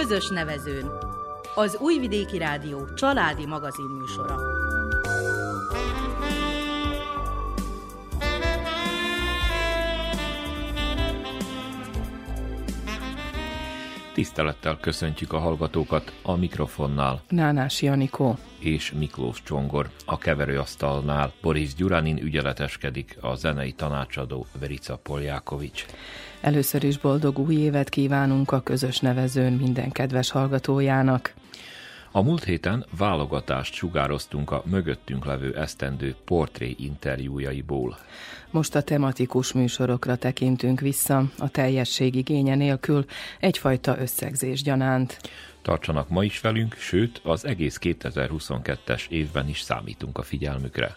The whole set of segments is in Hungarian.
Közös nevezőn. Az Újvidéki Rádió családi magazinműsora. Tisztelettel köszöntjük a hallgatókat a mikrofonnál. Nánás Janikó. És Miklós Csongor. A keverőasztalnál Boris Gyuranin ügyeleteskedik a zenei tanácsadó Verica Poljákovics. Először is boldog új évet kívánunk a közös nevezőn minden kedves hallgatójának. A múlt héten válogatást sugároztunk a mögöttünk levő esztendő portré interjújaiból. Most a tematikus műsorokra tekintünk vissza, a teljesség igénye nélkül, egyfajta összegzés gyanánt. Tartsanak ma is velünk, sőt, az egész 2022-es évben is számítunk a figyelmükre.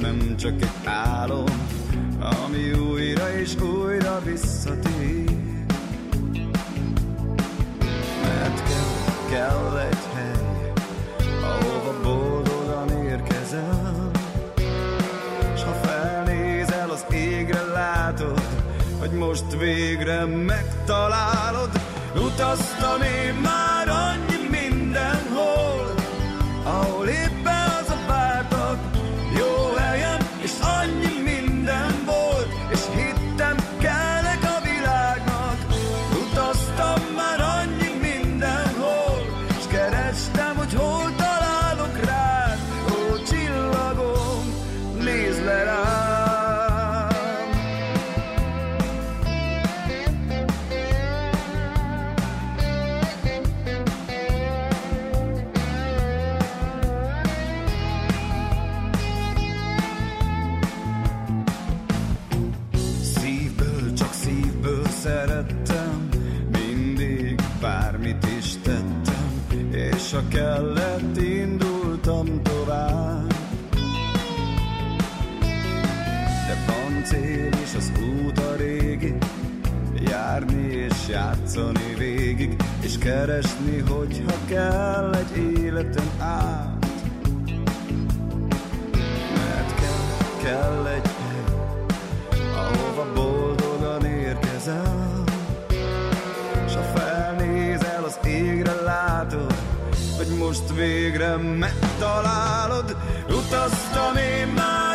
nem csak egy álom, ami újra és újra visszatér. Mert kell, kell egy hely, ahova boldogan érkezel, és ha felnézel az égre látod, hogy most végre megtalálod, utaztam én már. játszani végig, és keresni, hogyha kell egy életem át. Mert kell, kell egy hely, ahova boldogan érkezel, és ha felnézel az égre látod, hogy most végre megtalálod, utaztam én már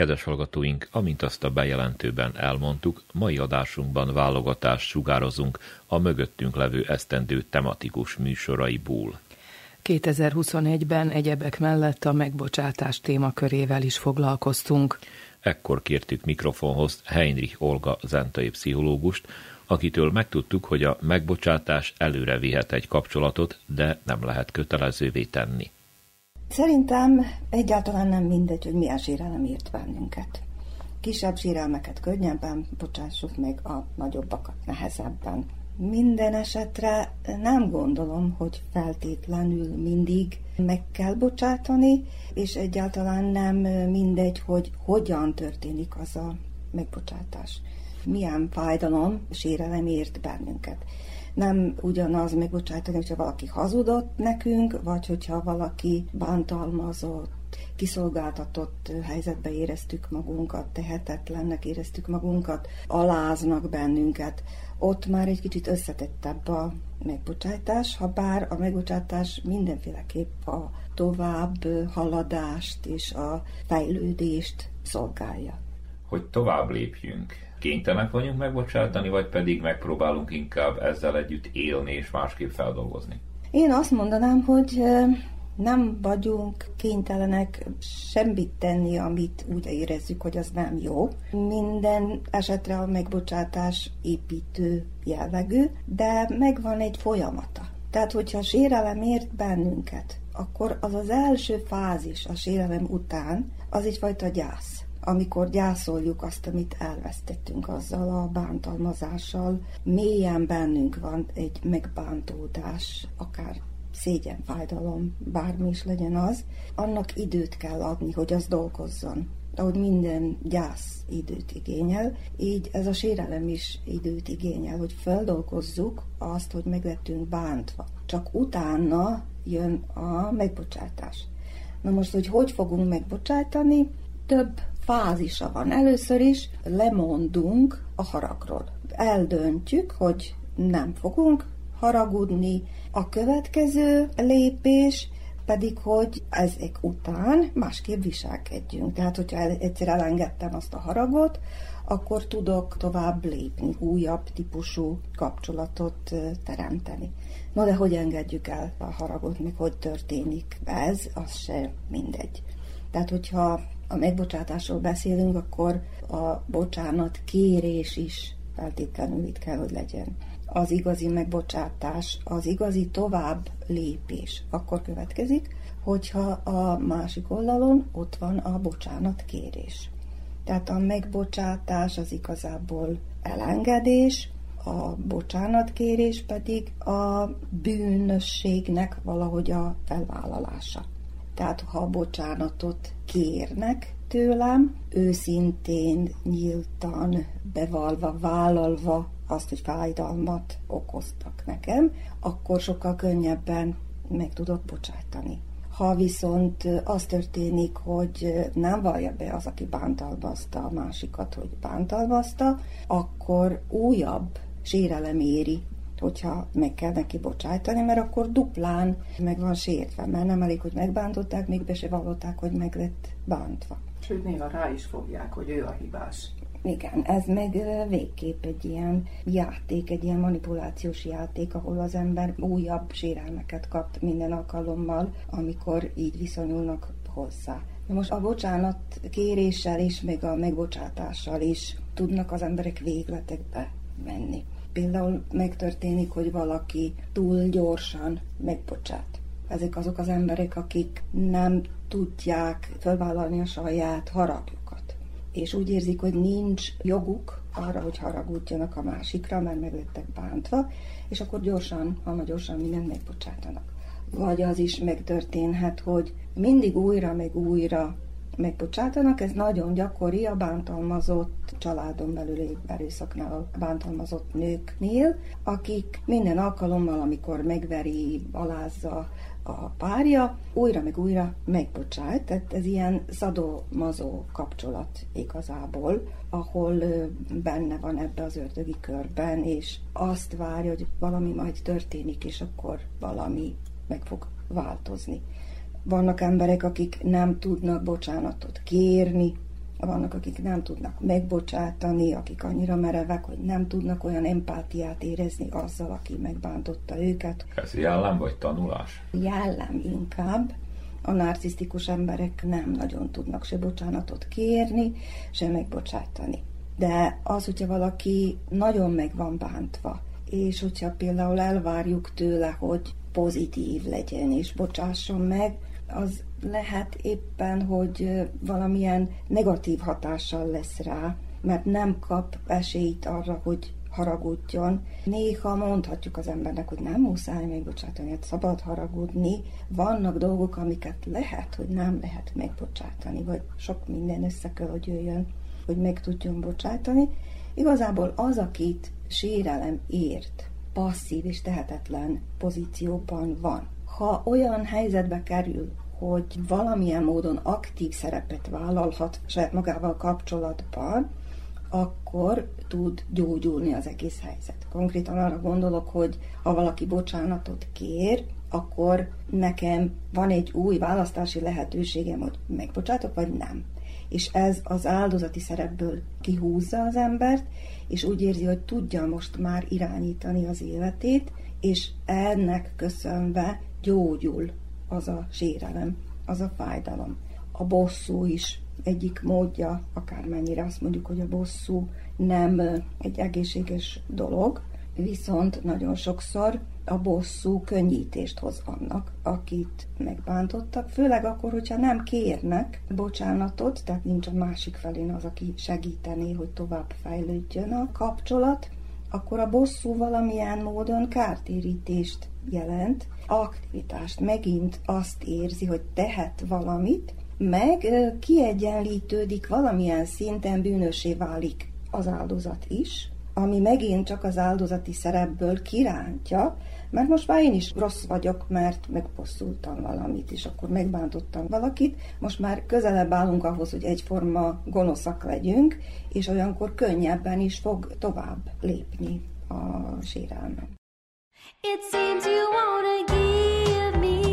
Kedves hallgatóink, amint azt a bejelentőben elmondtuk, mai adásunkban válogatást sugározunk a mögöttünk levő esztendő tematikus műsoraiból. 2021-ben egyebek mellett a megbocsátás témakörével is foglalkoztunk. Ekkor kértük mikrofonhoz Heinrich Olga zentai pszichológust, akitől megtudtuk, hogy a megbocsátás előre vihet egy kapcsolatot, de nem lehet kötelezővé tenni. Szerintem egyáltalán nem mindegy, hogy milyen sérelem írt bennünket. Kisebb sérelmeket könnyebben bocsássuk meg, a nagyobbakat nehezebben. Minden esetre nem gondolom, hogy feltétlenül mindig meg kell bocsátani, és egyáltalán nem mindegy, hogy hogyan történik az a megbocsátás. Milyen fájdalom, sérelem ért bennünket nem ugyanaz megbocsátani, hogyha valaki hazudott nekünk, vagy hogyha valaki bántalmazott, kiszolgáltatott helyzetbe éreztük magunkat, tehetetlennek éreztük magunkat, aláznak bennünket. Ott már egy kicsit összetettebb a megbocsátás, ha bár a megbocsátás mindenféleképp a tovább haladást és a fejlődést szolgálja. Hogy tovább lépjünk, kénytelenek vagyunk megbocsátani, vagy pedig megpróbálunk inkább ezzel együtt élni és másképp feldolgozni? Én azt mondanám, hogy nem vagyunk kénytelenek semmit tenni, amit úgy érezzük, hogy az nem jó. Minden esetre a megbocsátás építő jellegű, de megvan egy folyamata. Tehát, hogyha sérelem ért bennünket, akkor az az első fázis a sérelem után, az egyfajta gyász amikor gyászoljuk azt, amit elvesztettünk azzal a bántalmazással, mélyen bennünk van egy megbántódás, akár szégyen, fájdalom, bármi is legyen az, annak időt kell adni, hogy az dolgozzon. Ahogy minden gyász időt igényel, így ez a sérelem is időt igényel, hogy feldolgozzuk azt, hogy meglettünk bántva. Csak utána jön a megbocsátás. Na most, hogy hogy fogunk megbocsátani, több fázisa van. Először is lemondunk a haragról. Eldöntjük, hogy nem fogunk haragudni. A következő lépés pedig, hogy ezek után másképp viselkedjünk. Tehát, hogyha egyszer elengedtem azt a haragot, akkor tudok tovább lépni, újabb típusú kapcsolatot teremteni. No, de hogy engedjük el a haragot, még hogy történik ez, az se mindegy. Tehát, hogyha a megbocsátásról beszélünk, akkor a bocsánat kérés is feltétlenül itt kell, hogy legyen. Az igazi megbocsátás, az igazi tovább lépés akkor következik, hogyha a másik oldalon ott van a bocsánat kérés. Tehát a megbocsátás az igazából elengedés, a bocsánatkérés pedig a bűnösségnek valahogy a felvállalása. Tehát ha bocsánatot kérnek tőlem, őszintén, nyíltan, bevalva, vállalva azt, hogy fájdalmat okoztak nekem, akkor sokkal könnyebben meg tudok bocsájtani. Ha viszont az történik, hogy nem vallja be az, aki bántalmazta a másikat, hogy bántalmazta, akkor újabb sérelem éri hogyha meg kell neki bocsájtani, mert akkor duplán meg van sértve, mert nem elég, hogy megbántották, még be se vallották, hogy meg lett bántva. Sőt, néha rá is fogják, hogy ő a hibás. Igen, ez meg végképp egy ilyen játék, egy ilyen manipulációs játék, ahol az ember újabb sérelmeket kap minden alkalommal, amikor így viszonyulnak hozzá. Na most a bocsánat kéréssel is, meg a megbocsátással is tudnak az emberek végletekbe menni. Például megtörténik, hogy valaki túl gyorsan megbocsát. Ezek azok az emberek, akik nem tudják felvállalni a saját haragjukat. És úgy érzik, hogy nincs joguk arra, hogy haragudjanak a másikra, mert meg lettek bántva, és akkor gyorsan, ha gyorsan mindent megbocsátanak. Vagy az is megtörténhet, hogy mindig újra meg újra megbocsátanak. Ez nagyon gyakori a bántalmazott családon belüli erőszaknál, a bántalmazott nőknél, akik minden alkalommal, amikor megveri, alázza a párja, újra meg újra megbocsájt, tehát ez ilyen szadó-mazó kapcsolat igazából, ahol benne van ebbe az ördögi körben, és azt várja, hogy valami majd történik, és akkor valami meg fog változni. Vannak emberek, akik nem tudnak bocsánatot kérni, vannak, akik nem tudnak megbocsátani, akik annyira merevek, hogy nem tudnak olyan empátiát érezni azzal, aki megbántotta őket. Ez jellem vagy tanulás? Jellem inkább. A narcisztikus emberek nem nagyon tudnak se bocsánatot kérni, se megbocsátani. De az, hogyha valaki nagyon meg van bántva, és hogyha például elvárjuk tőle, hogy pozitív legyen és bocsásson meg, az lehet éppen, hogy valamilyen negatív hatással lesz rá, mert nem kap esélyt arra, hogy haragudjon. Néha mondhatjuk az embernek, hogy nem muszáj megbocsátani, hát szabad haragudni. Vannak dolgok, amiket lehet, hogy nem lehet megbocsátani, vagy sok minden össze kell, hogy jöjjön, hogy meg tudjon bocsátani. Igazából az, akit sérelem ért, passzív és tehetetlen pozícióban van. Ha olyan helyzetbe kerül, hogy valamilyen módon aktív szerepet vállalhat saját magával kapcsolatban, akkor tud gyógyulni az egész helyzet. Konkrétan arra gondolok, hogy ha valaki bocsánatot kér, akkor nekem van egy új választási lehetőségem, hogy megbocsátok, vagy nem. És ez az áldozati szerepből kihúzza az embert, és úgy érzi, hogy tudja most már irányítani az életét, és ennek köszönve gyógyul az a sérelem, az a fájdalom. A bosszú is egyik módja, akármennyire azt mondjuk, hogy a bosszú nem egy egészséges dolog, viszont nagyon sokszor a bosszú könnyítést hoz annak, akit megbántottak, főleg akkor, hogyha nem kérnek bocsánatot, tehát nincs a másik felén az, aki segítené, hogy tovább fejlődjön a kapcsolat, akkor a bosszú valamilyen módon kártérítést jelent, aktivitást, megint azt érzi, hogy tehet valamit, meg kiegyenlítődik valamilyen szinten bűnösé válik az áldozat is, ami megint csak az áldozati szerepből kirántja, mert most már én is rossz vagyok, mert megbosszultam valamit, és akkor megbántottam valakit, most már közelebb állunk ahhoz, hogy egyforma gonoszak legyünk, és olyankor könnyebben is fog tovább lépni a sérelmem. It seems you wanna give me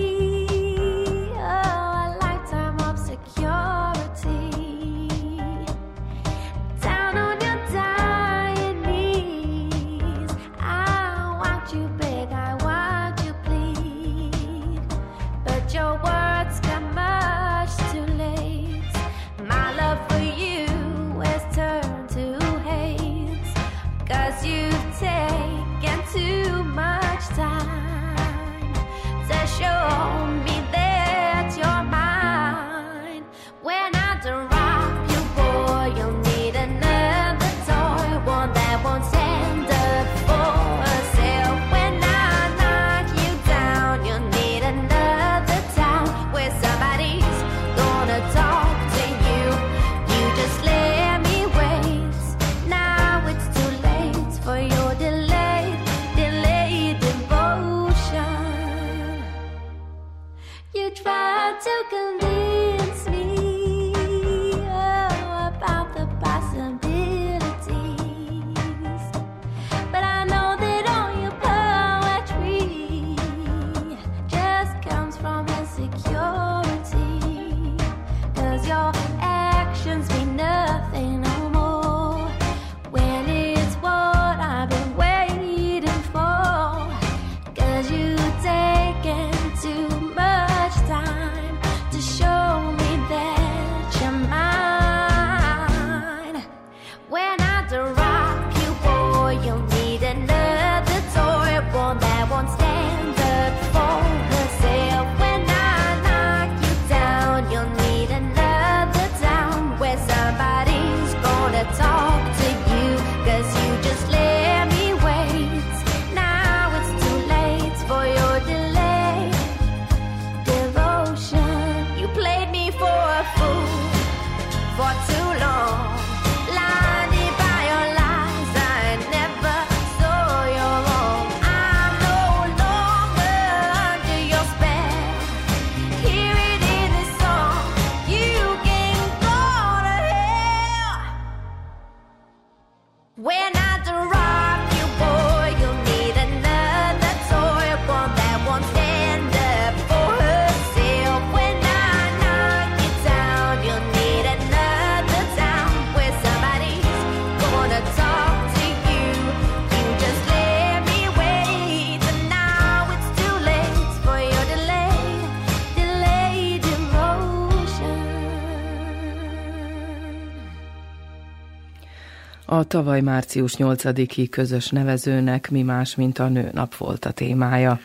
A tavaly március 8-i közös nevezőnek mi más, mint a nőnap volt a témája.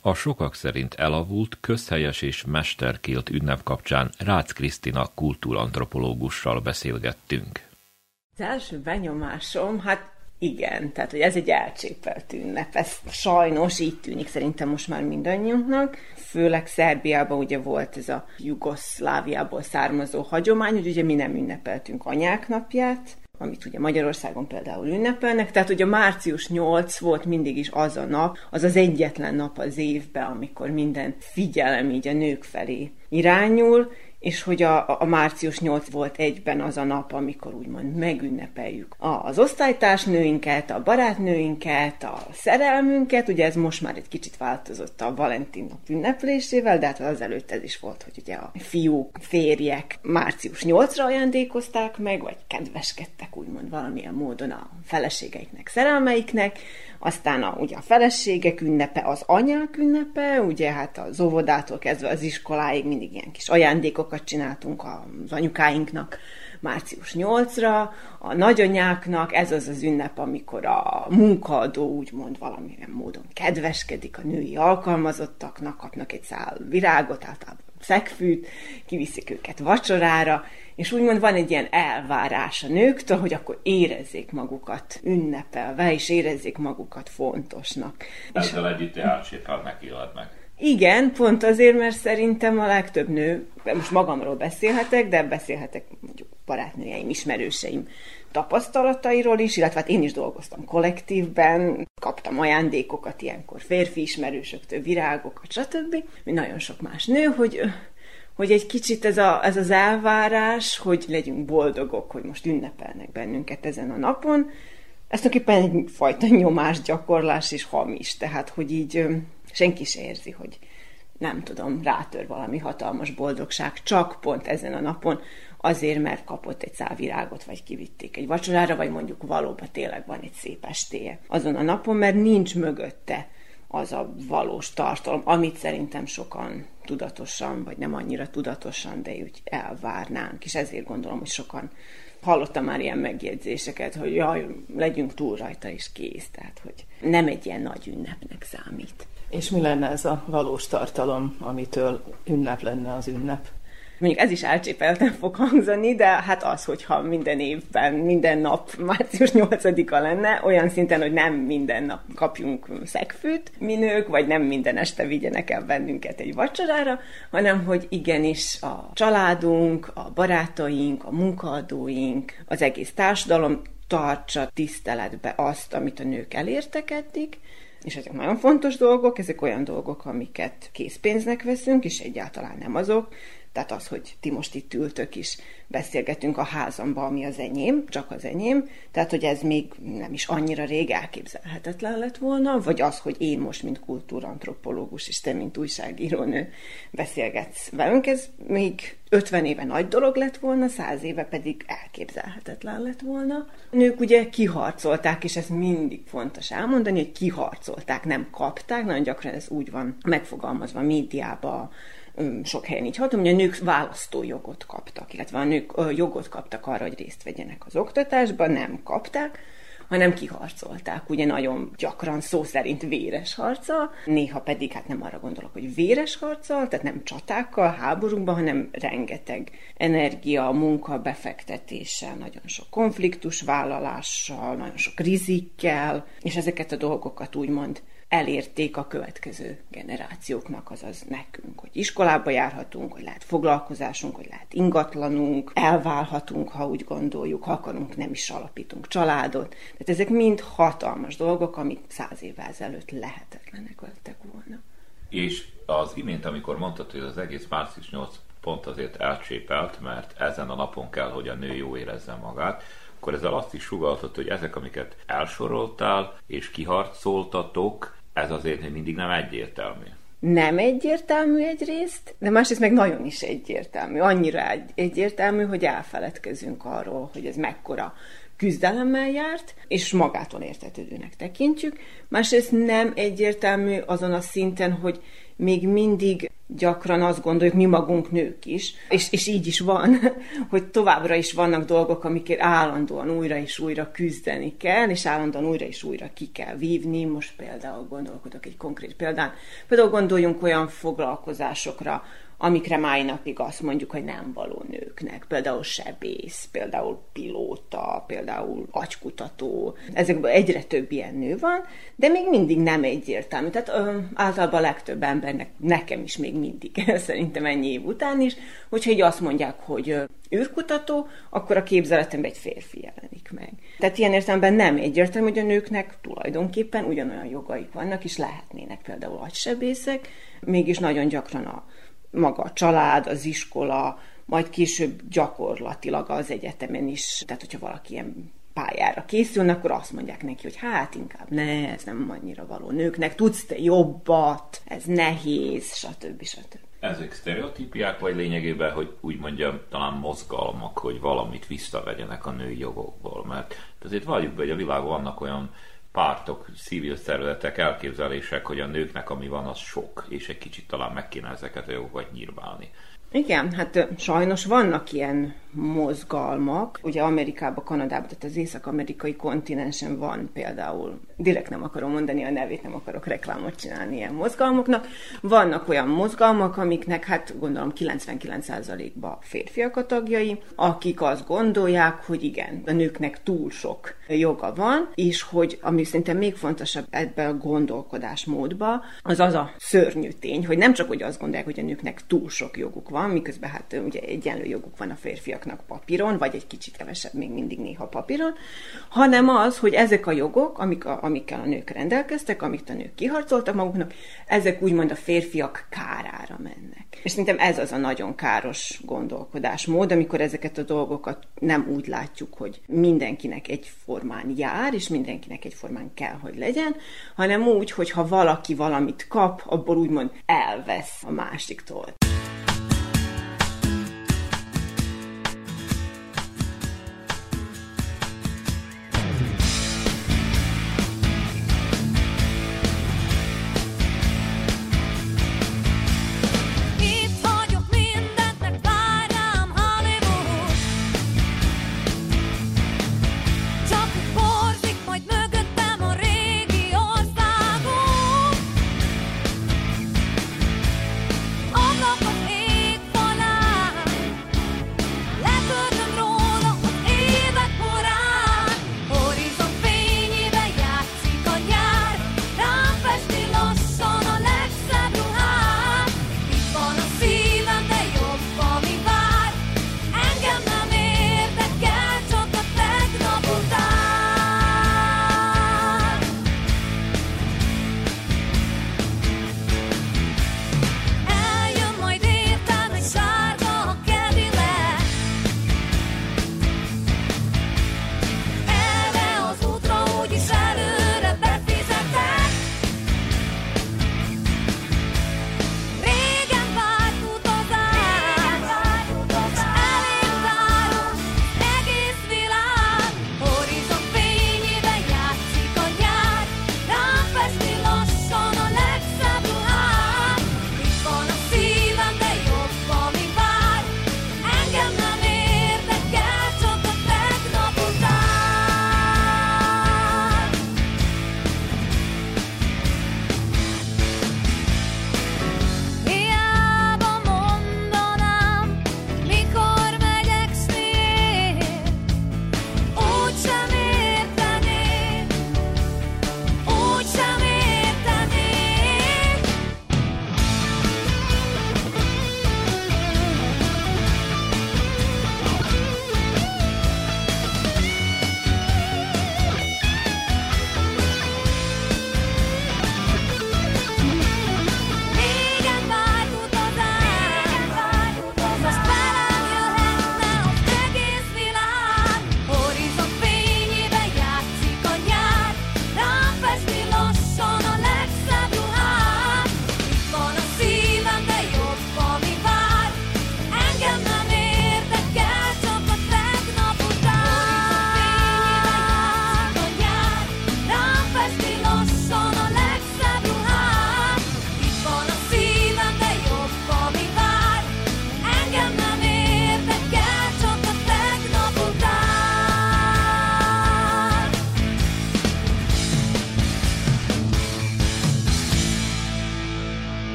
A sokak szerint elavult, közhelyes és mesterkélt ünnep kapcsán Rácz Krisztina kultúrantropológussal beszélgettünk. Az első benyomásom, hát igen, tehát hogy ez egy elcsépelt ünnep. Ez sajnos így tűnik szerintem most már mindannyiunknak. Főleg Szerbiában ugye volt ez a Jugoszláviából származó hagyomány, hogy ugye mi nem ünnepeltünk anyák napját, amit ugye Magyarországon például ünnepelnek, tehát ugye március 8 volt mindig is az a nap, az az egyetlen nap az évben, amikor minden figyelem így a nők felé irányul, és hogy a, a március 8 volt egyben az a nap, amikor úgymond megünnepeljük az osztálytársnőinket, a barátnőinket, a szerelmünket, ugye ez most már egy kicsit változott a Valentin nap ünneplésével, de hát az előtt ez is volt, hogy ugye a fiúk, férjek március 8-ra ajándékozták meg, vagy kedveskedtek úgymond valamilyen módon a feleségeiknek, szerelmeiknek, aztán a, ugye a feleségek ünnepe, az anyák ünnepe, ugye hát az óvodától kezdve az iskoláig mindig ilyen kis ajándékokat csináltunk az anyukáinknak március 8-ra, a nagyanyáknak ez az az ünnep, amikor a munkaadó úgymond valamilyen módon kedveskedik a női alkalmazottaknak, kapnak egy szál virágot, általában szegfűt, kiviszik őket vacsorára, és úgymond van egy ilyen elvárás a nőktől, hogy akkor érezzék magukat ünnepelve, és érezzék magukat fontosnak. Ezzel és... együtt elsétál neki meg. Igen, pont azért, mert szerintem a legtöbb nő, most magamról beszélhetek, de beszélhetek mondjuk barátnőjeim, ismerőseim tapasztalatairól is, illetve hát én is dolgoztam kollektívben, kaptam ajándékokat ilyenkor férfi ismerősöktől, virágokat, stb. Mint nagyon sok más nő, hogy hogy egy kicsit ez, a, ez az elvárás, hogy legyünk boldogok, hogy most ünnepelnek bennünket ezen a napon, ez tulajdonképpen egyfajta nyomásgyakorlás és hamis, tehát hogy így senki se érzi, hogy nem tudom, rátör valami hatalmas boldogság csak pont ezen a napon, azért, mert kapott egy szál virágot, vagy kivitték egy vacsorára, vagy mondjuk valóban tényleg van egy szép estéje azon a napon, mert nincs mögötte az a valós tartalom, amit szerintem sokan tudatosan, vagy nem annyira tudatosan, de úgy elvárnánk, és ezért gondolom, hogy sokan hallottam már ilyen megjegyzéseket, hogy jaj, legyünk túl rajta, és kész, tehát hogy nem egy ilyen nagy ünnepnek számít. És mi lenne ez a valós tartalom, amitől ünnep lenne az ünnep? mondjuk ez is elcsépelten fog hangzani, de hát az, hogyha minden évben, minden nap március 8-a lenne, olyan szinten, hogy nem minden nap kapjunk szegfűt mi nők, vagy nem minden este vigyenek el bennünket egy vacsorára, hanem hogy igenis a családunk, a barátaink, a munkaadóink, az egész társadalom tartsa tiszteletbe azt, amit a nők elértek eddig, és ezek nagyon fontos dolgok, ezek olyan dolgok, amiket készpénznek veszünk, és egyáltalán nem azok, tehát az, hogy ti most itt ültök is, beszélgetünk a házamba, ami az enyém, csak az enyém, tehát hogy ez még nem is annyira rég elképzelhetetlen lett volna, vagy az, hogy én most, mint kultúrantropológus, és te, mint újságírónő beszélgetsz velünk, ez még 50 éve nagy dolog lett volna, 100 éve pedig elképzelhetetlen lett volna. Nők ugye kiharcolták, és ez mindig fontos elmondani, hogy kiharcolták, nem kapták, nagyon gyakran ez úgy van megfogalmazva médiában, sok helyen így hallottam, hogy a nők választójogot kaptak, illetve a nők jogot kaptak arra, hogy részt vegyenek az oktatásban, nem kapták, hanem kiharcolták. Ugye nagyon gyakran szó szerint véres harca, néha pedig, hát nem arra gondolok, hogy véres harca, tehát nem csatákkal, háborúkban, hanem rengeteg energia, munka befektetéssel, nagyon sok konfliktus vállalással, nagyon sok rizikkel, és ezeket a dolgokat úgymond elérték a következő generációknak, azaz nekünk, hogy iskolába járhatunk, hogy lehet foglalkozásunk, hogy lehet ingatlanunk, elválhatunk, ha úgy gondoljuk, ha akarunk, nem is alapítunk családot. Tehát ezek mind hatalmas dolgok, amik száz évvel ezelőtt lehetetlenek lettek volna. És az imént, amikor mondtad, hogy az egész március 8 pont azért elcsépelt, mert ezen a napon kell, hogy a nő jó érezze magát, akkor ezzel azt is sugaltott, hogy ezek, amiket elsoroltál és kiharcoltatok, ez azért mindig nem egyértelmű. Nem egyértelmű egyrészt, de másrészt meg nagyon is egyértelmű. Annyira egy, egyértelmű, hogy elfeledkezünk arról, hogy ez mekkora küzdelemmel járt, és magától értetődőnek tekintjük. Másrészt nem egyértelmű azon a szinten, hogy még mindig gyakran azt gondoljuk, mi magunk nők is, és, és így is van, hogy továbbra is vannak dolgok, amikért állandóan újra és újra küzdeni kell, és állandóan újra és újra ki kell vívni. Most például gondolkodok egy konkrét példán. Például gondoljunk olyan foglalkozásokra, amikre mai napig azt mondjuk, hogy nem való nőknek. Például sebész, például pilóta, például agykutató. Ezekből egyre több ilyen nő van, de még mindig nem egyértelmű. Tehát ö, általában a legtöbb embernek, nekem is még mindig, szerintem ennyi év után is, hogyha így azt mondják, hogy ö, űrkutató, akkor a képzeletemben egy férfi jelenik meg. Tehát ilyen értelemben nem egyértelmű, hogy a nőknek tulajdonképpen ugyanolyan jogaik vannak, és lehetnének például agysebészek, mégis nagyon gyakran a maga a család, az iskola, majd később gyakorlatilag az egyetemen is, tehát hogyha valaki ilyen pályára készül, akkor azt mondják neki, hogy hát inkább ne, ez nem annyira való nőknek, tudsz te jobbat, ez nehéz, stb. stb. Ezek sztereotípiák, vagy lényegében, hogy úgy mondjam, talán mozgalmak, hogy valamit visszavegyenek a női jogokból, mert azért valljuk be, hogy a világban vannak olyan pártok, civil szervezetek, elképzelések, hogy a nőknek ami van, az sok, és egy kicsit talán meg kéne ezeket a jogokat nyírválni. Igen, hát sajnos vannak ilyen mozgalmak. Ugye Amerikában, Kanadában, tehát az észak-amerikai kontinensen van például, direkt nem akarom mondani a nevét, nem akarok reklámot csinálni ilyen mozgalmoknak. Vannak olyan mozgalmak, amiknek hát gondolom 99%-ban férfiak a tagjai, akik azt gondolják, hogy igen, a nőknek túl sok joga van, és hogy ami szerintem még fontosabb ebben a gondolkodásmódba, az az a szörnyű tény, hogy nem csak hogy azt gondolják, hogy a nőknek túl sok joguk van, miközben hát ugye egyenlő joguk van a férfiaknak papíron, vagy egy kicsit kevesebb még mindig néha papíron, hanem az, hogy ezek a jogok, amik a, amikkel a nők rendelkeztek, amit a nők kiharcoltak maguknak, ezek úgymond a férfiak kárára mennek. És szerintem ez az a nagyon káros gondolkodásmód, amikor ezeket a dolgokat nem úgy látjuk, hogy mindenkinek egyformán jár, és mindenkinek egyformán kell, hogy legyen, hanem úgy, hogy ha valaki valamit kap, abból úgymond elvesz a másiktól.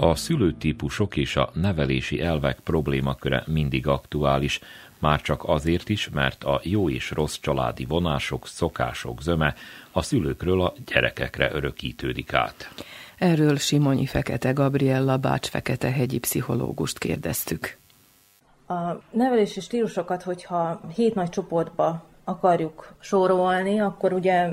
A szülőtípusok és a nevelési elvek problémaköre mindig aktuális, már csak azért is, mert a jó és rossz családi vonások, szokások zöme a szülőkről a gyerekekre örökítődik át. Erről Simonyi Fekete Gabriella Bács Fekete hegyi pszichológust kérdeztük. A nevelési stílusokat, hogyha hét nagy csoportba akarjuk sorolni, akkor ugye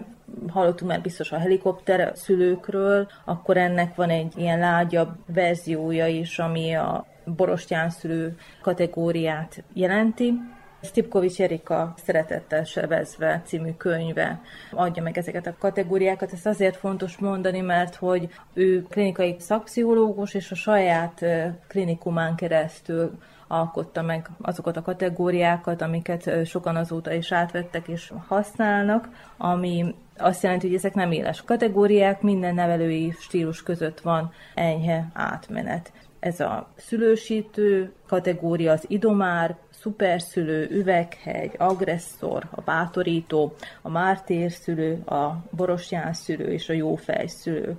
hallottunk már biztos a helikopter szülőkről, akkor ennek van egy ilyen lágyabb verziója is, ami a borostyán szülő kategóriát jelenti. Stipkovics Erika Szeretettel Sevezve című könyve adja meg ezeket a kategóriákat. Ez azért fontos mondani, mert hogy ő klinikai szakpszichológus, és a saját klinikumán keresztül alkotta meg azokat a kategóriákat, amiket sokan azóta is átvettek és használnak, ami azt jelenti, hogy ezek nem éles kategóriák, minden nevelői stílus között van enyhe átmenet. Ez a szülősítő kategória, az idomár, szuperszülő, üveghegy, agresszor, a bátorító, a mártérszülő, a szülő és a jófejszülő.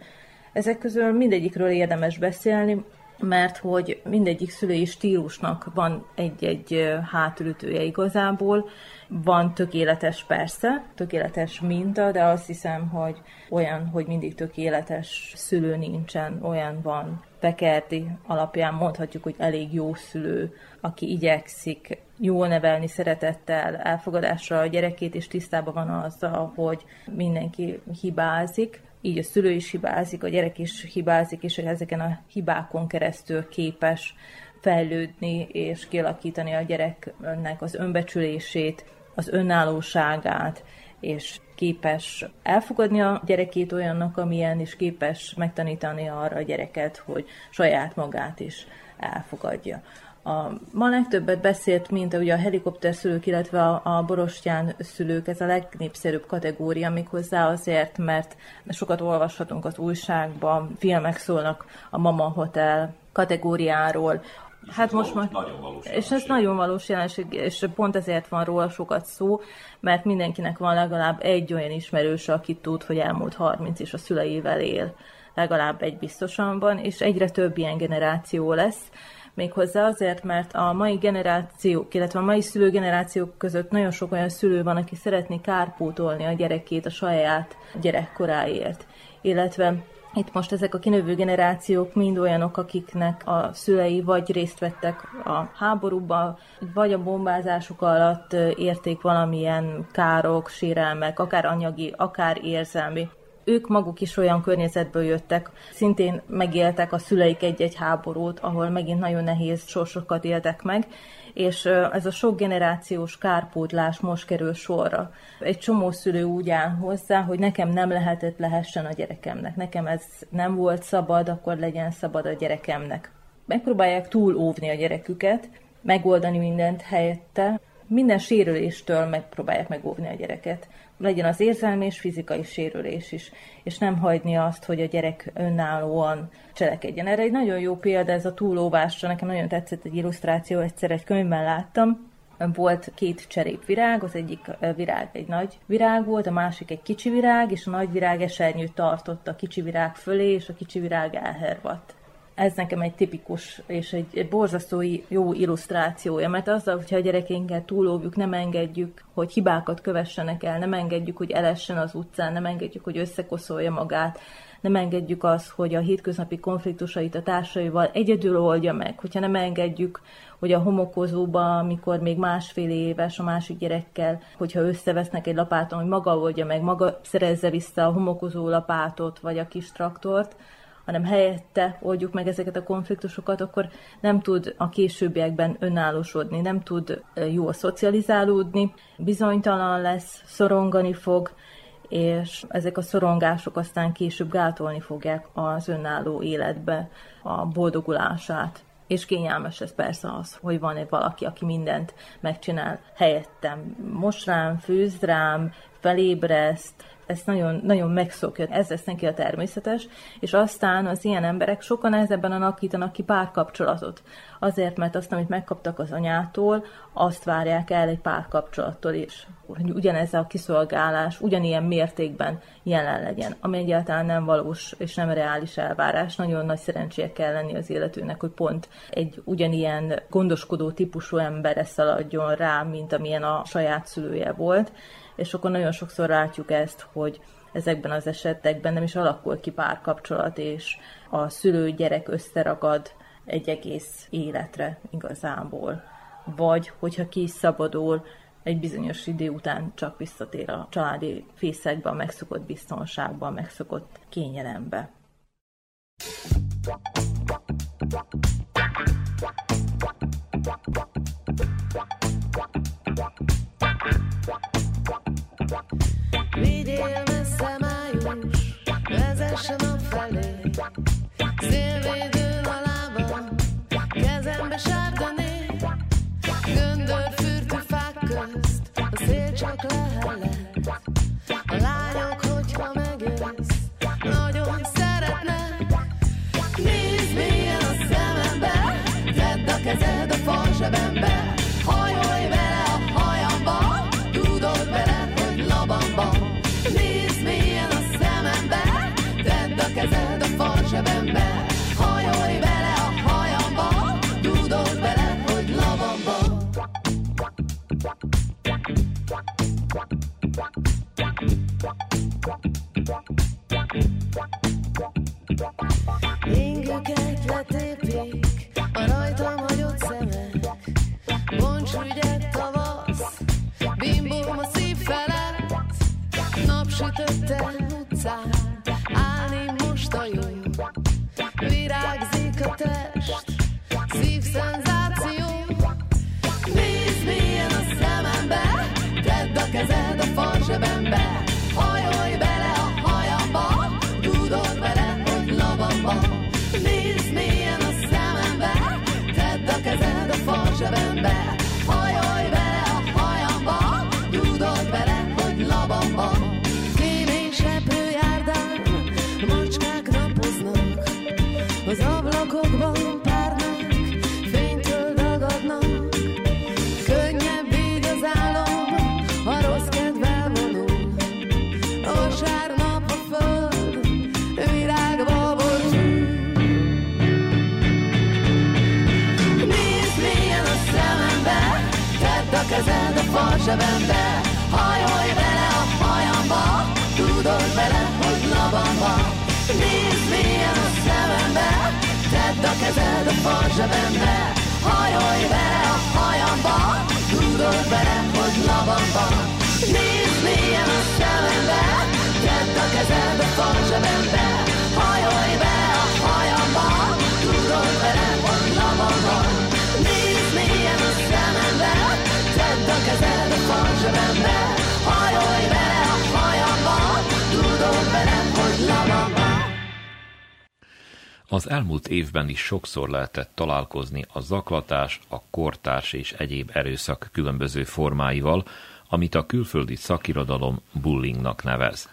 Ezek közül mindegyikről érdemes beszélni, mert hogy mindegyik szülői stílusnak van egy-egy hátulütője igazából. Van tökéletes persze, tökéletes minta, de azt hiszem, hogy olyan, hogy mindig tökéletes szülő nincsen, olyan van. Pekerti alapján mondhatjuk, hogy elég jó szülő, aki igyekszik jól nevelni szeretettel, elfogadásra a gyerekét, és tisztában van azzal, hogy mindenki hibázik, így a szülő is hibázik, a gyerek is hibázik, és hogy ezeken a hibákon keresztül képes fejlődni és kialakítani a gyereknek az önbecsülését, az önállóságát, és képes elfogadni a gyerekét olyannak, amilyen, és képes megtanítani arra a gyereket, hogy saját magát is elfogadja. A, ma legtöbbet beszélt, mint ugye a helikopter szülők, illetve a, a borostyán szülők, ez a legnépszerűbb kategória, méghozzá azért, mert sokat olvashatunk az újságban, filmek szólnak a Mama Hotel kategóriáról, Hát most már... Nagyon valós és ez nagyon valós jelenség, és pont ezért van róla sokat szó, mert mindenkinek van legalább egy olyan ismerőse, aki tud, hogy elmúlt 30 és a szüleivel él. Legalább egy biztosan van, és egyre több ilyen generáció lesz. Méghozzá azért, mert a mai generációk, illetve a mai szülőgenerációk között nagyon sok olyan szülő van, aki szeretné kárpótolni a gyerekét a saját gyerekkoráért. Illetve itt most ezek a kinövő generációk mind olyanok, akiknek a szülei vagy részt vettek a háborúba, vagy a bombázások alatt érték valamilyen károk, sérelmek, akár anyagi, akár érzelmi ők maguk is olyan környezetből jöttek, szintén megéltek a szüleik egy-egy háborút, ahol megint nagyon nehéz sorsokat éltek meg, és ez a sok generációs kárpótlás most kerül sorra. Egy csomó szülő úgy áll hozzá, hogy nekem nem lehetett lehessen a gyerekemnek, nekem ez nem volt szabad, akkor legyen szabad a gyerekemnek. Megpróbálják túl óvni a gyereküket, megoldani mindent helyette, minden sérüléstől megpróbálják megóvni a gyereket. Legyen az érzelmi és fizikai sérülés is, és nem hagyni azt, hogy a gyerek önállóan cselekedjen. Erre egy nagyon jó példa ez a túlóvásra, nekem nagyon tetszett egy illusztráció, egyszer egy könyvben láttam, volt két cserépvirág, az egyik virág egy nagy virág volt, a másik egy kicsi virág, és a nagy virág esernyőt tartott a kicsi virág fölé, és a kicsi virág elhervadt ez nekem egy tipikus és egy, egy borzasztó jó illusztrációja, mert azzal, hogyha a gyerekeinket túlóvjuk, nem engedjük, hogy hibákat kövessenek el, nem engedjük, hogy elessen az utcán, nem engedjük, hogy összekoszolja magát, nem engedjük azt, hogy a hétköznapi konfliktusait a társaival egyedül oldja meg, hogyha nem engedjük, hogy a homokozóba, amikor még másfél éves a másik gyerekkel, hogyha összevesznek egy lapáton, hogy maga oldja meg, maga szerezze vissza a homokozó lapátot, vagy a kis traktort, hanem helyette oldjuk meg ezeket a konfliktusokat, akkor nem tud a későbbiekben önállósodni, nem tud jól szocializálódni, bizonytalan lesz, szorongani fog, és ezek a szorongások aztán később gátolni fogják az önálló életbe a boldogulását. És kényelmes ez persze az, hogy van egy valaki, aki mindent megcsinál helyettem. Most rám, főz rám, felébreszt, ezt nagyon, nagyon megszokja, ez lesz neki a természetes, és aztán az ilyen emberek sokan nehezebben alakítanak ki párkapcsolatot. Azért, mert azt, amit megkaptak az anyától, azt várják el egy párkapcsolattól is. Hogy ugyanez a kiszolgálás ugyanilyen mértékben jelen legyen, ami egyáltalán nem valós és nem reális elvárás. Nagyon nagy szerencséje kell lenni az életőnek, hogy pont egy ugyanilyen gondoskodó típusú emberre szaladjon rá, mint amilyen a saját szülője volt és akkor nagyon sokszor látjuk ezt, hogy ezekben az esetekben nem is alakul ki párkapcsolat, és a szülő-gyerek összeragad egy egész életre igazából. Vagy, hogyha ki is szabadul, egy bizonyos idő után csak visszatér a családi fészekbe, a megszokott biztonságba, a megszokott kényelembe. Vigyél messze május, vezessen a felé, szélvédő falzsebembe Hajolj vele a hajamba, tudod vele, hogy labamba. Nézd mélyen a szemembe, tedd a kezed a falzsebembe Hajolj vele a hajamba, tudod vele, hogy labamba. Nézd mélyen a szemembe, tedd a kezed a falzsebembe Hajolj a falzsebembe Hajolj vele a hajamba, tudod vele, hogy labamba Az elmúlt évben is sokszor lehetett találkozni a zaklatás, a kortárs és egyéb erőszak különböző formáival, amit a külföldi szakirodalom bullingnak nevez.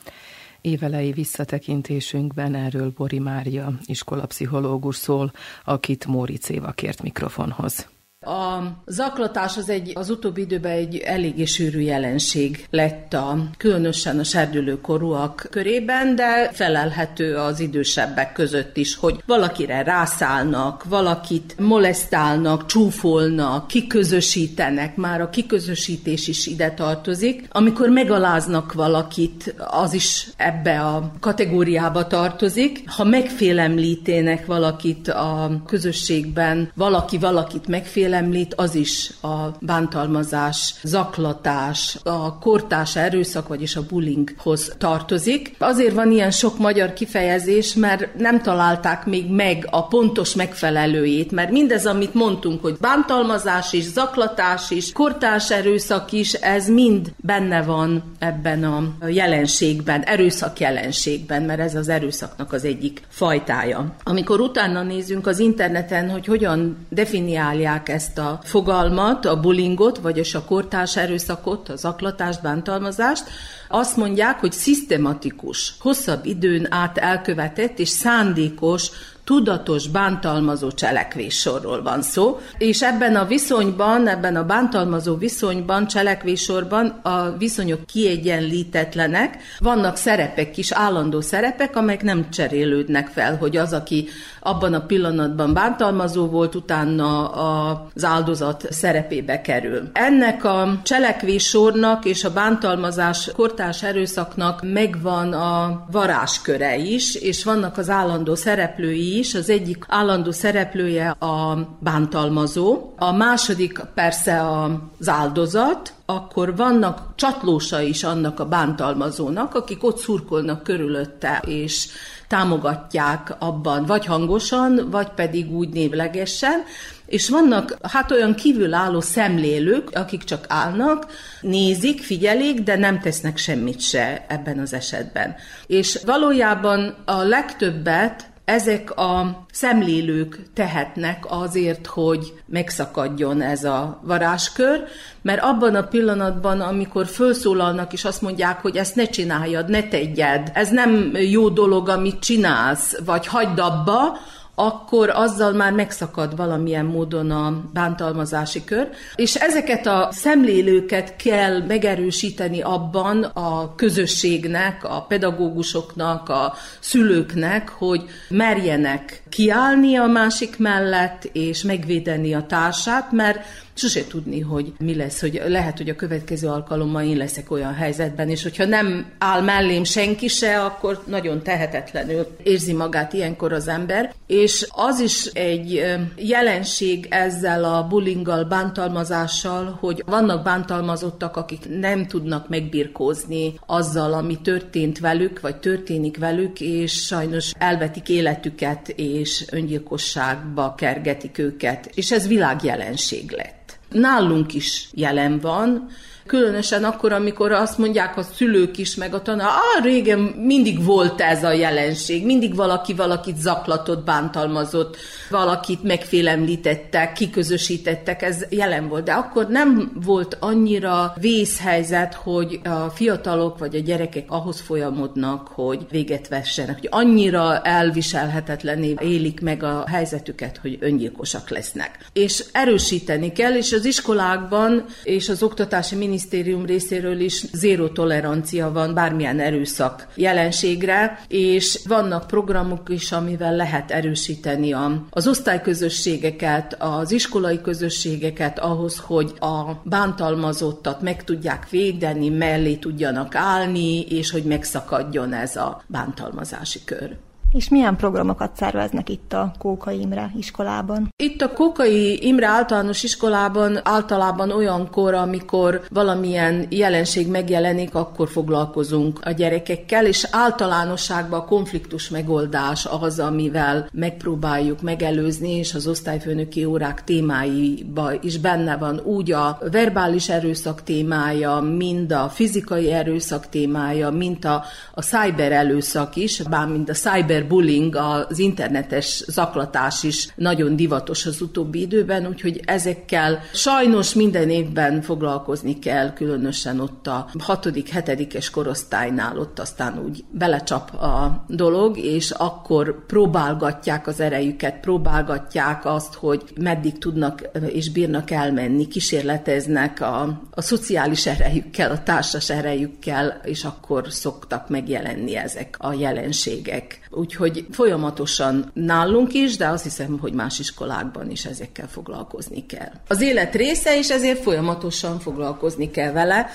Évelei visszatekintésünkben erről Bori Mária, iskolapszichológus szól, akit Móricz Éva kért mikrofonhoz. A zaklatás az egy, az utóbbi időben egy eléggé sűrű jelenség lett a, különösen a serdülő korúak körében, de felelhető az idősebbek között is, hogy valakire rászállnak, valakit molesztálnak, csúfolnak, kiközösítenek, már a kiközösítés is ide tartozik. Amikor megaláznak valakit, az is ebbe a kategóriába tartozik. Ha megfélemlítének valakit a közösségben, valaki valakit megfélemlít, említ, az is a bántalmazás, zaklatás, a kortás erőszak, vagyis a bullyinghoz tartozik. Azért van ilyen sok magyar kifejezés, mert nem találták még meg a pontos megfelelőjét, mert mindez, amit mondtunk, hogy bántalmazás is, zaklatás is, kortás erőszak is, ez mind benne van ebben a jelenségben, erőszak jelenségben, mert ez az erőszaknak az egyik fajtája. Amikor utána nézünk az interneten, hogy hogyan definiálják ezt ezt a fogalmat, a bullyingot, vagyis a kortárs erőszakot, az aklatást, bántalmazást, azt mondják, hogy szisztematikus, hosszabb időn át elkövetett és szándékos tudatos bántalmazó cselekvéssorról van szó, és ebben a viszonyban, ebben a bántalmazó viszonyban, cselekvéssorban a viszonyok kiegyenlítetlenek, vannak szerepek is, állandó szerepek, amelyek nem cserélődnek fel, hogy az, aki abban a pillanatban bántalmazó volt, utána az áldozat szerepébe kerül. Ennek a cselekvéssornak és a bántalmazás kortárs erőszaknak megvan a varásköre is, és vannak az állandó szereplői is. Az egyik állandó szereplője a bántalmazó, a második persze az áldozat, akkor vannak csatlósa is annak a bántalmazónak, akik ott szurkolnak körülötte, és támogatják abban, vagy hangosan, vagy pedig úgy névlegesen, és vannak hát olyan kívülálló szemlélők, akik csak állnak, nézik, figyelik, de nem tesznek semmit se ebben az esetben. És valójában a legtöbbet ezek a szemlélők tehetnek azért, hogy megszakadjon ez a varázskör, mert abban a pillanatban, amikor felszólalnak és azt mondják, hogy ezt ne csináljad, ne tegyed, ez nem jó dolog, amit csinálsz, vagy hagyd abba, akkor azzal már megszakad valamilyen módon a bántalmazási kör. És ezeket a szemlélőket kell megerősíteni abban a közösségnek, a pedagógusoknak, a szülőknek, hogy merjenek kiállni a másik mellett, és megvédeni a társát, mert sose tudni, hogy mi lesz, hogy lehet, hogy a következő alkalommal én leszek olyan helyzetben, és hogyha nem áll mellém senki se, akkor nagyon tehetetlenül érzi magát ilyenkor az ember. És az is egy jelenség ezzel a bullyinggal, bántalmazással, hogy vannak bántalmazottak, akik nem tudnak megbirkózni azzal, ami történt velük, vagy történik velük, és sajnos elvetik életüket, és öngyilkosságba kergetik őket. És ez világjelenség lett nálunk is jelen van, Különösen akkor, amikor azt mondják a szülők is, meg a tanár, ah, régen mindig volt ez a jelenség, mindig valaki valakit zaklatott, bántalmazott, valakit megfélemlítettek, kiközösítettek, ez jelen volt. De akkor nem volt annyira vészhelyzet, hogy a fiatalok vagy a gyerekek ahhoz folyamodnak, hogy véget vessenek, hogy annyira elviselhetetlené élik meg a helyzetüket, hogy öngyilkosak lesznek. És erősíteni kell, és az iskolákban és az oktatási minisztérium részéről is zéró tolerancia van bármilyen erőszak jelenségre, és vannak programok is, amivel lehet erősíteni az osztályközösségeket, az iskolai közösségeket ahhoz, hogy a bántalmazottat meg tudják védeni, mellé tudjanak állni, és hogy megszakadjon ez a bántalmazási kör. És milyen programokat szerveznek itt a Kókai Imre iskolában? Itt a Kókai Imre általános iskolában általában olyankor, amikor valamilyen jelenség megjelenik, akkor foglalkozunk a gyerekekkel, és általánosságban a konfliktus megoldás az, amivel megpróbáljuk megelőzni, és az osztályfőnöki órák témáiba is benne van úgy a verbális erőszak témája, mind a fizikai erőszak témája, mint a, a cyber erőszak is, bármint a cyber cyberbullying, az internetes zaklatás is nagyon divatos az utóbbi időben, úgyhogy ezekkel sajnos minden évben foglalkozni kell, különösen ott a hatodik, hetedikes korosztálynál ott aztán úgy belecsap a dolog, és akkor próbálgatják az erejüket, próbálgatják azt, hogy meddig tudnak és bírnak elmenni, kísérleteznek a, a szociális erejükkel, a társas erejükkel, és akkor szoktak megjelenni ezek a jelenségek. Úgyhogy folyamatosan nálunk is, de azt hiszem, hogy más iskolákban is ezekkel foglalkozni kell. Az élet része, és ezért folyamatosan foglalkozni kell vele,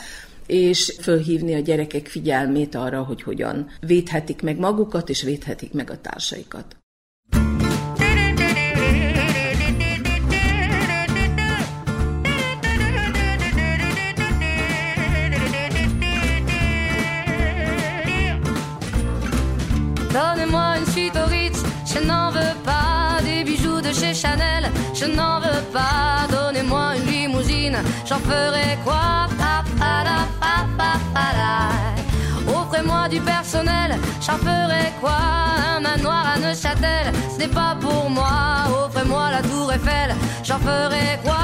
és fölhívni a gyerekek figyelmét arra, hogy hogyan védhetik meg magukat, és védhetik meg a társaikat. N'en veux pas. Donnez-moi une limousine, j'en ferai quoi Offrez-moi du personnel, j'en ferai quoi Un manoir à Neuchâtel, ce n'est pas pour moi. Offrez-moi la tour Eiffel, j'en ferai quoi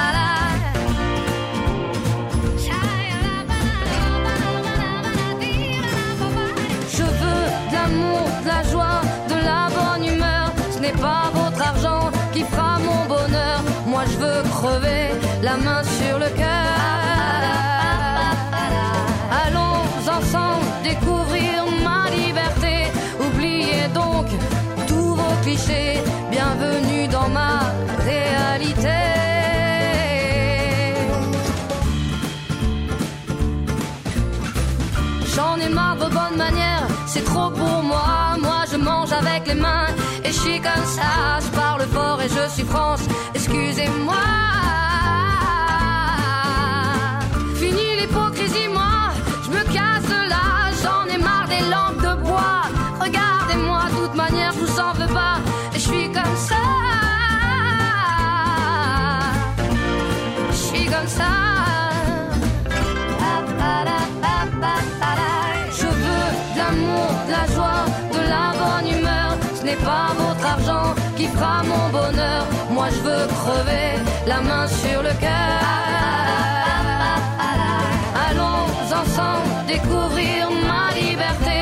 Je la main sur le cœur. Allons ensemble découvrir ma liberté. Oubliez donc tous vos clichés. Bienvenue dans ma réalité. J'en ai marre de bonnes manières, c'est trop pour moi. Moi je mange avec les mains et je suis comme ça. Je parle fort et je suis France, excusez-moi. N'est pas votre argent qui fera mon bonheur. Moi je veux crever la main sur le cœur. Allons ensemble découvrir ma liberté.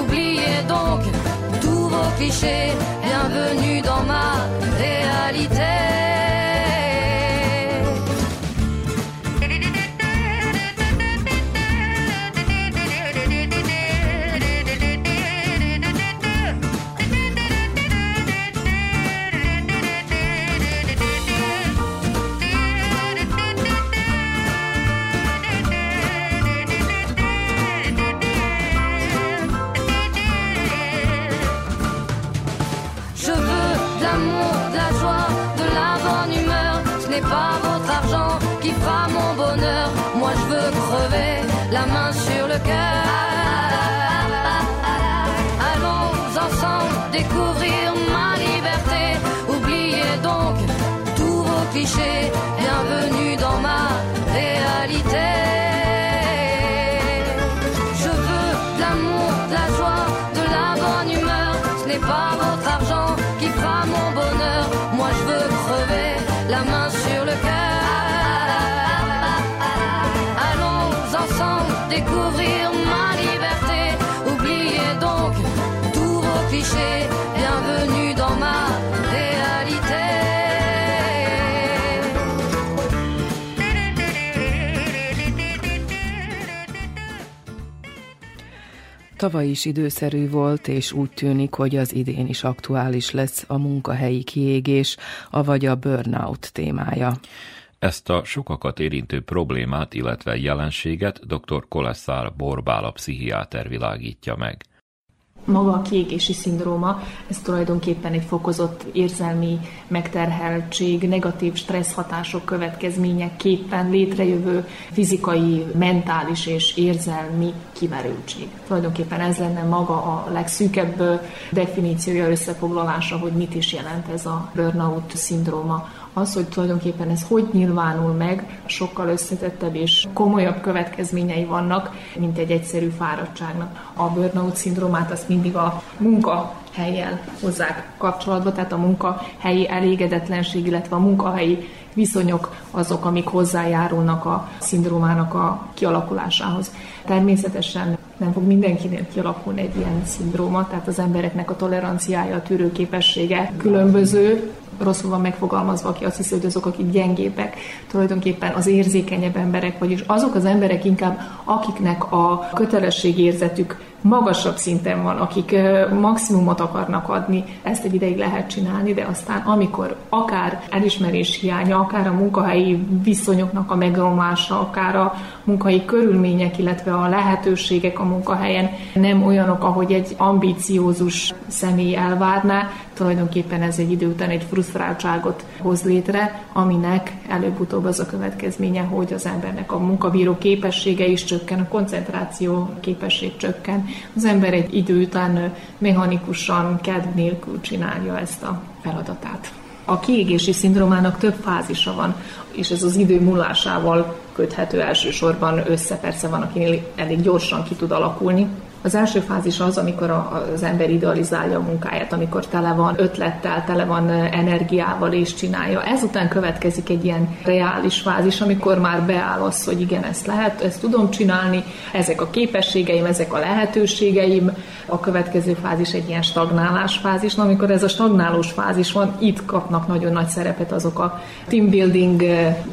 Oubliez donc tous vos clichés. Bienvenue dans ma clichés. Bienvenue dans ma réalité. Tavaly is időszerű volt, és úgy tűnik, hogy az idén is aktuális lesz a munkahelyi kiégés, avagy a burnout témája. Ezt a sokakat érintő problémát, illetve jelenséget dr. Koleszár Borbála pszichiáter világítja meg. Maga a kiégési szindróma, ez tulajdonképpen egy fokozott érzelmi megterheltség, negatív stressz hatások következményeképpen létrejövő fizikai, mentális és érzelmi kimerültség. Tulajdonképpen ez lenne maga a legszűkebb definíciója, összefoglalása, hogy mit is jelent ez a burnout szindróma az, hogy tulajdonképpen ez hogy nyilvánul meg, sokkal összetettebb és komolyabb következményei vannak, mint egy egyszerű fáradtságnak. A burnout szindrómát azt mindig a munkahelyel hozzák kapcsolatba, tehát a munkahelyi elégedetlenség, illetve a munkahelyi viszonyok azok, amik hozzájárulnak a szindrómának a kialakulásához. Természetesen nem fog mindenkinél kialakulni egy ilyen szindróma, tehát az embereknek a toleranciája, a tűrőképessége különböző, rosszul van megfogalmazva, aki azt hiszi, hogy azok, akik gyengébbek, tulajdonképpen az érzékenyebb emberek, vagyis azok az emberek inkább, akiknek a kötelességérzetük magasabb szinten van, akik maximumot akarnak adni, ezt egy ideig lehet csinálni, de aztán amikor akár elismerés hiánya, akár a munkahelyi viszonyoknak a megromlása, akár a munkahelyi körülmények, illetve a lehetőségek a munkahelyen nem olyanok, ahogy egy ambíciózus személy elvárná, tulajdonképpen ez egy idő után egy frusztráltságot hoz létre, aminek előbb-utóbb az a következménye, hogy az embernek a munkabíró képessége is csökken, a koncentráció képesség csökken. Az ember egy idő után mechanikusan, kedv nélkül csinálja ezt a feladatát. A kiégési szindrómának több fázisa van. és ez az idő múlásával köthető elsősorban össze. Persze van, aki elég gyorsan ki tud alakulni, az első fázis az, amikor az ember idealizálja a munkáját, amikor tele van ötlettel, tele van energiával és csinálja. Ezután következik egy ilyen reális fázis, amikor már beáll az, hogy igen, ezt lehet, ezt tudom csinálni, ezek a képességeim, ezek a lehetőségeim. A következő fázis egy ilyen stagnálás fázis. Na, amikor ez a stagnálós fázis van, itt kapnak nagyon nagy szerepet azok a team building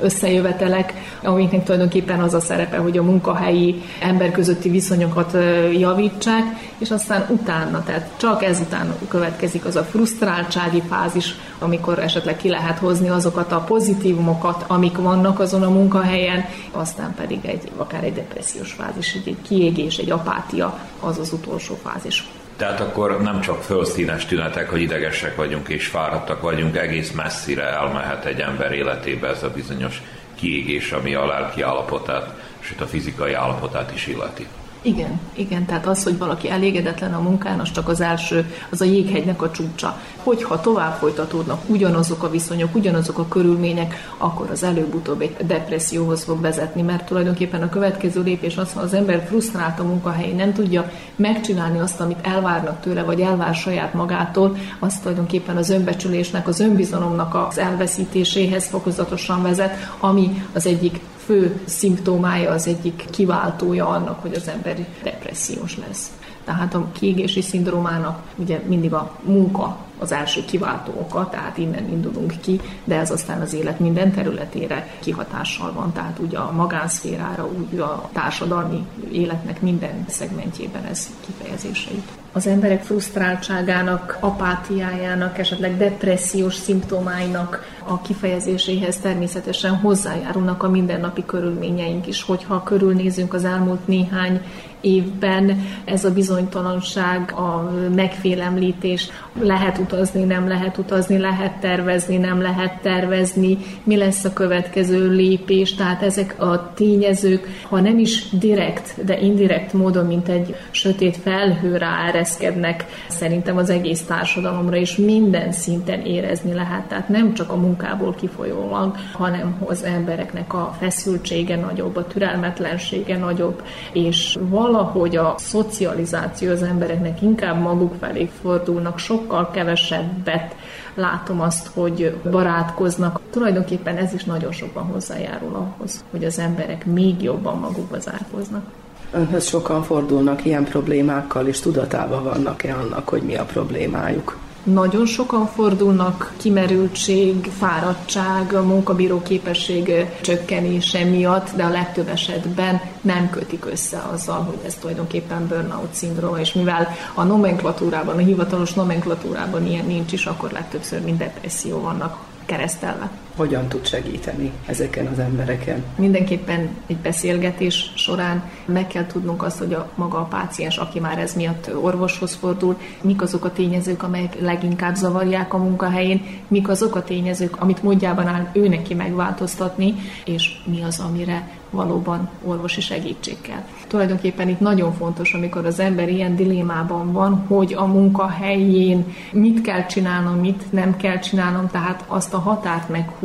összejövetelek, amiknek tulajdonképpen az a szerepe, hogy a munkahelyi ember közötti viszonyokat javítják, javítsák, és aztán utána, tehát csak ezután következik az a frusztráltsági fázis, amikor esetleg ki lehet hozni azokat a pozitívumokat, amik vannak azon a munkahelyen, aztán pedig egy, akár egy depressziós fázis, egy kiégés, egy apátia, az az utolsó fázis. Tehát akkor nem csak fölszínes tünetek, hogy idegesek vagyunk és fáradtak vagyunk, egész messzire elmehet egy ember életébe ez a bizonyos kiégés, ami a lelki állapotát, sőt a fizikai állapotát is illeti. Igen, igen, tehát az, hogy valaki elégedetlen a munkán, az csak az első, az a jéghegynek a csúcsa. Hogyha tovább folytatódnak ugyanazok a viszonyok, ugyanazok a körülmények, akkor az előbb-utóbb egy depresszióhoz fog vezetni, mert tulajdonképpen a következő lépés az, ha az ember frusztrált a munkahelyén, nem tudja megcsinálni azt, amit elvárnak tőle, vagy elvár saját magától, az tulajdonképpen az önbecsülésnek, az önbizalomnak az elveszítéséhez fokozatosan vezet, ami az egyik fő szimptomája, az egyik kiváltója annak, hogy az ember depressziós lesz. Tehát a kiégési szindrómának ugye mindig a munka az első kiváltó oka, tehát innen indulunk ki, de ez aztán az élet minden területére kihatással van, tehát ugye a magánszférára, úgy a társadalmi életnek minden szegmentjében ez kifejezése jut. Az emberek frusztráltságának, apátiájának, esetleg depressziós szimptomáinak a kifejezéséhez természetesen hozzájárulnak a mindennapi körülményeink is, hogyha körülnézünk az elmúlt néhány évben ez a bizonytalanság, a megfélemlítés, lehet utazni, nem lehet utazni, lehet tervezni, nem lehet tervezni, mi lesz a következő lépés, tehát ezek a tényezők, ha nem is direkt, de indirekt módon, mint egy sötét felhő ráereszkednek szerintem az egész társadalomra, és minden szinten érezni lehet, tehát nem csak a munkából kifolyólag, hanem az embereknek a feszültsége nagyobb, a türelmetlensége nagyobb, és valahogy a szocializáció az embereknek inkább maguk felé fordulnak, sokkal kevesebbet látom azt, hogy barátkoznak. Tulajdonképpen ez is nagyon sokban hozzájárul ahhoz, hogy az emberek még jobban magukba zárkoznak. Önhöz sokan fordulnak ilyen problémákkal, és tudatában vannak-e annak, hogy mi a problémájuk? Nagyon sokan fordulnak kimerültség, fáradtság, munkabíró képesség csökkenése miatt, de a legtöbb esetben nem kötik össze azzal, hogy ez tulajdonképpen burnout szindróma, és mivel a nomenklatúrában, a hivatalos nomenklatúrában ilyen nincs is, akkor legtöbbször mind depresszió vannak keresztelve. Hogyan tud segíteni ezeken az embereken? Mindenképpen egy beszélgetés során meg kell tudnunk azt, hogy a maga a páciens, aki már ez miatt orvoshoz fordul, mik azok a tényezők, amelyek leginkább zavarják a munkahelyén, mik azok a tényezők, amit módjában áll ő neki megváltoztatni, és mi az, amire valóban orvosi segítség kell. Tulajdonképpen itt nagyon fontos, amikor az ember ilyen dilémában van, hogy a munkahelyén mit kell csinálnom, mit nem kell csinálnom, tehát azt a határt meghúzni,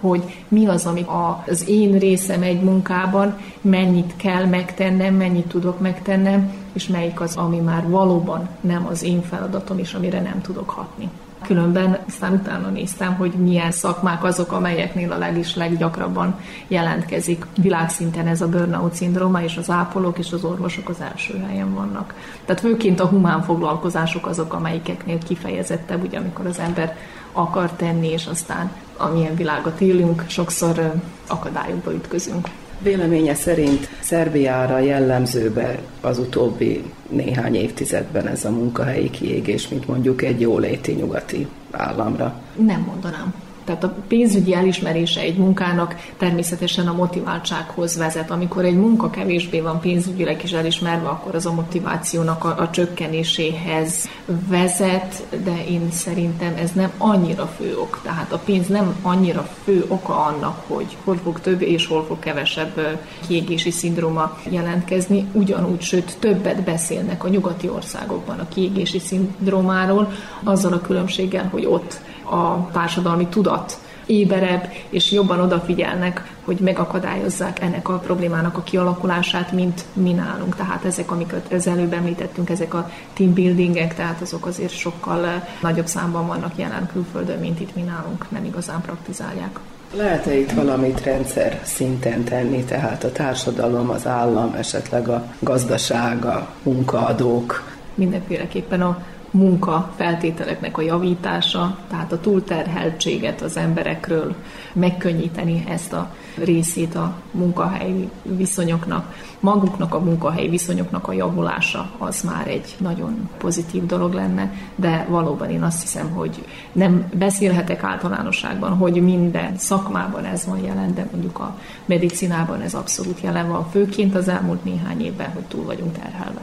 hogy mi az, ami az én részem egy munkában, mennyit kell megtennem, mennyit tudok megtennem, és melyik az, ami már valóban nem az én feladatom, és amire nem tudok hatni. Különben aztán utána néztem, hogy milyen szakmák azok, amelyeknél a legis leggyakrabban jelentkezik. Világszinten ez a burnout szindróma, és az ápolók és az orvosok az első helyen vannak. Tehát főként a humán foglalkozások azok, amelyikeknél kifejezettebb, ugye amikor az ember akar tenni, és aztán amilyen világot élünk, sokszor akadályokba ütközünk. Véleménye szerint Szerbiára jellemzőbe az utóbbi néhány évtizedben ez a munkahelyi kiégés, mint mondjuk egy jóléti nyugati államra? Nem mondanám. Tehát a pénzügyi elismerése egy munkának természetesen a motiváltsághoz vezet. Amikor egy munka kevésbé van pénzügyileg is elismerve, akkor az a motivációnak a, a csökkenéséhez vezet, de én szerintem ez nem annyira fő ok. Tehát a pénz nem annyira fő oka annak, hogy hol fog több és hol fog kevesebb kiégési szindróma jelentkezni. Ugyanúgy, sőt többet beszélnek a nyugati országokban a kiégési szindrómáról, azzal a különbséggel, hogy ott a társadalmi tudat éberebb, és jobban odafigyelnek, hogy megakadályozzák ennek a problémának a kialakulását, mint mi nálunk. Tehát ezek, amiket az előbb említettünk, ezek a team buildingek, tehát azok azért sokkal nagyobb számban vannak jelen külföldön, mint itt mi nálunk nem igazán praktizálják. Lehet-e itt valamit rendszer szinten tenni, tehát a társadalom, az állam, esetleg a gazdaság, a munkaadók? Mindenféleképpen a munka feltételeknek a javítása, tehát a túlterheltséget az emberekről megkönnyíteni ezt a részét a munkahelyi viszonyoknak. Maguknak a munkahelyi viszonyoknak a javulása az már egy nagyon pozitív dolog lenne, de valóban én azt hiszem, hogy nem beszélhetek általánosságban, hogy minden szakmában ez van jelen, de mondjuk a medicinában ez abszolút jelen van, főként az elmúlt néhány évben, hogy túl vagyunk terhelve.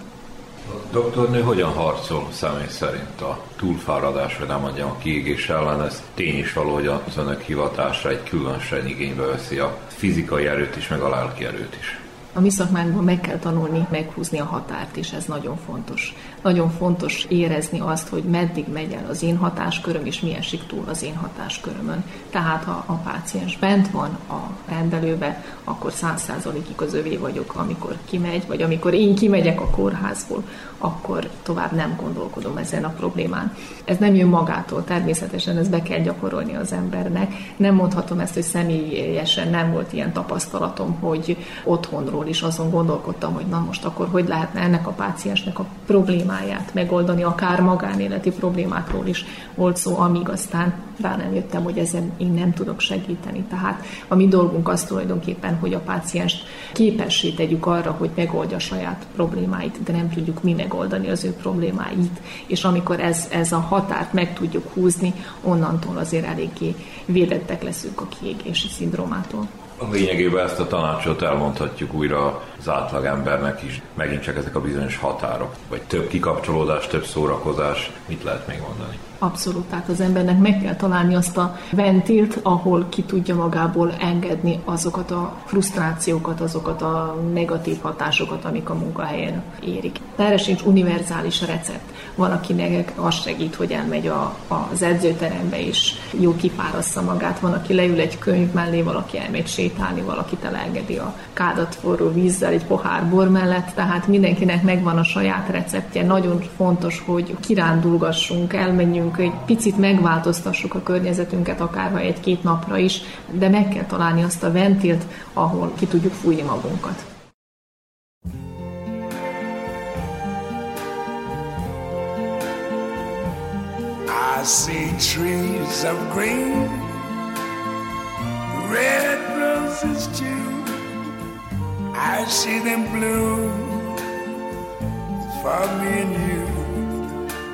Doktornő hogyan harcol személy szerint a túlfáradás, vagy nem mondjam a kiégés ellen? Ez tény is való, hogy az önök hivatása egy különösen igénybe veszi a fizikai erőt is, meg a lelki erőt is. A mi szakmánkban meg kell tanulni meghúzni a határt, és ez nagyon fontos. Nagyon fontos érezni azt, hogy meddig megy el az én hatásköröm, és mi esik túl az én hatáskörömön. Tehát ha a páciens bent van a rendelőbe, akkor száz százalékig az övé vagyok, amikor kimegy, vagy amikor én kimegyek a kórházból, akkor tovább nem gondolkodom ezen a problémán. Ez nem jön magától, természetesen ezt be kell gyakorolni az embernek. Nem mondhatom ezt, hogy személyesen nem volt ilyen tapasztalatom, hogy otthonról is azon gondolkodtam, hogy na most akkor hogy lehetne ennek a páciensnek a problémáját megoldani, akár magánéleti problémákról is volt szó, amíg aztán rá nem jöttem, hogy ezen én nem tudok segíteni. Tehát a mi dolgunk az tulajdonképpen, hogy a pácienst képessé tegyük arra, hogy megoldja saját problémáit, de nem tudjuk mi megoldani az ő problémáit. És amikor ez, ez a határt meg tudjuk húzni, onnantól azért eléggé védettek leszünk a kiégési szindrómától. Lényegében ezt a tanácsot elmondhatjuk újra az átlagembernek is. Megint csak ezek a bizonyos határok, vagy több kikapcsolódás, több szórakozás. Mit lehet még mondani? Abszolút, tehát az embernek meg kell találni azt a ventilt, ahol ki tudja magából engedni azokat a frusztrációkat, azokat a negatív hatásokat, amik a munkahelyen érik. Erre sincs univerzális recept. Van, akinek az segít, hogy elmegy a, az edzőterembe és jó kipárassza magát, van, aki leül egy könyv mellé, valaki elmegy sétálni, valaki elengedi a kádat forró vízzel egy pohár bor mellett, tehát mindenkinek megvan a saját receptje. Nagyon fontos, hogy kirándulgassunk, elmenjünk egy picit megváltoztassuk a környezetünket, akárha egy-két napra is, de meg kell találni azt a ventilt, ahol ki tudjuk fújni magunkat. I see trees of green, red roses too. I see them bloom for me and you.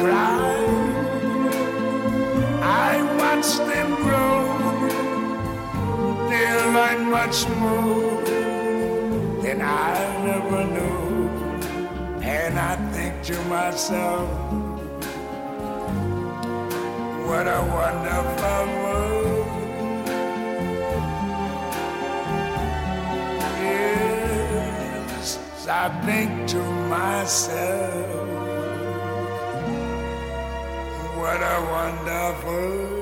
cry. I watch them grow. They learn much more than I ever knew. And I think to myself, what a wonderful world. Yes, I think to myself, what a wonderful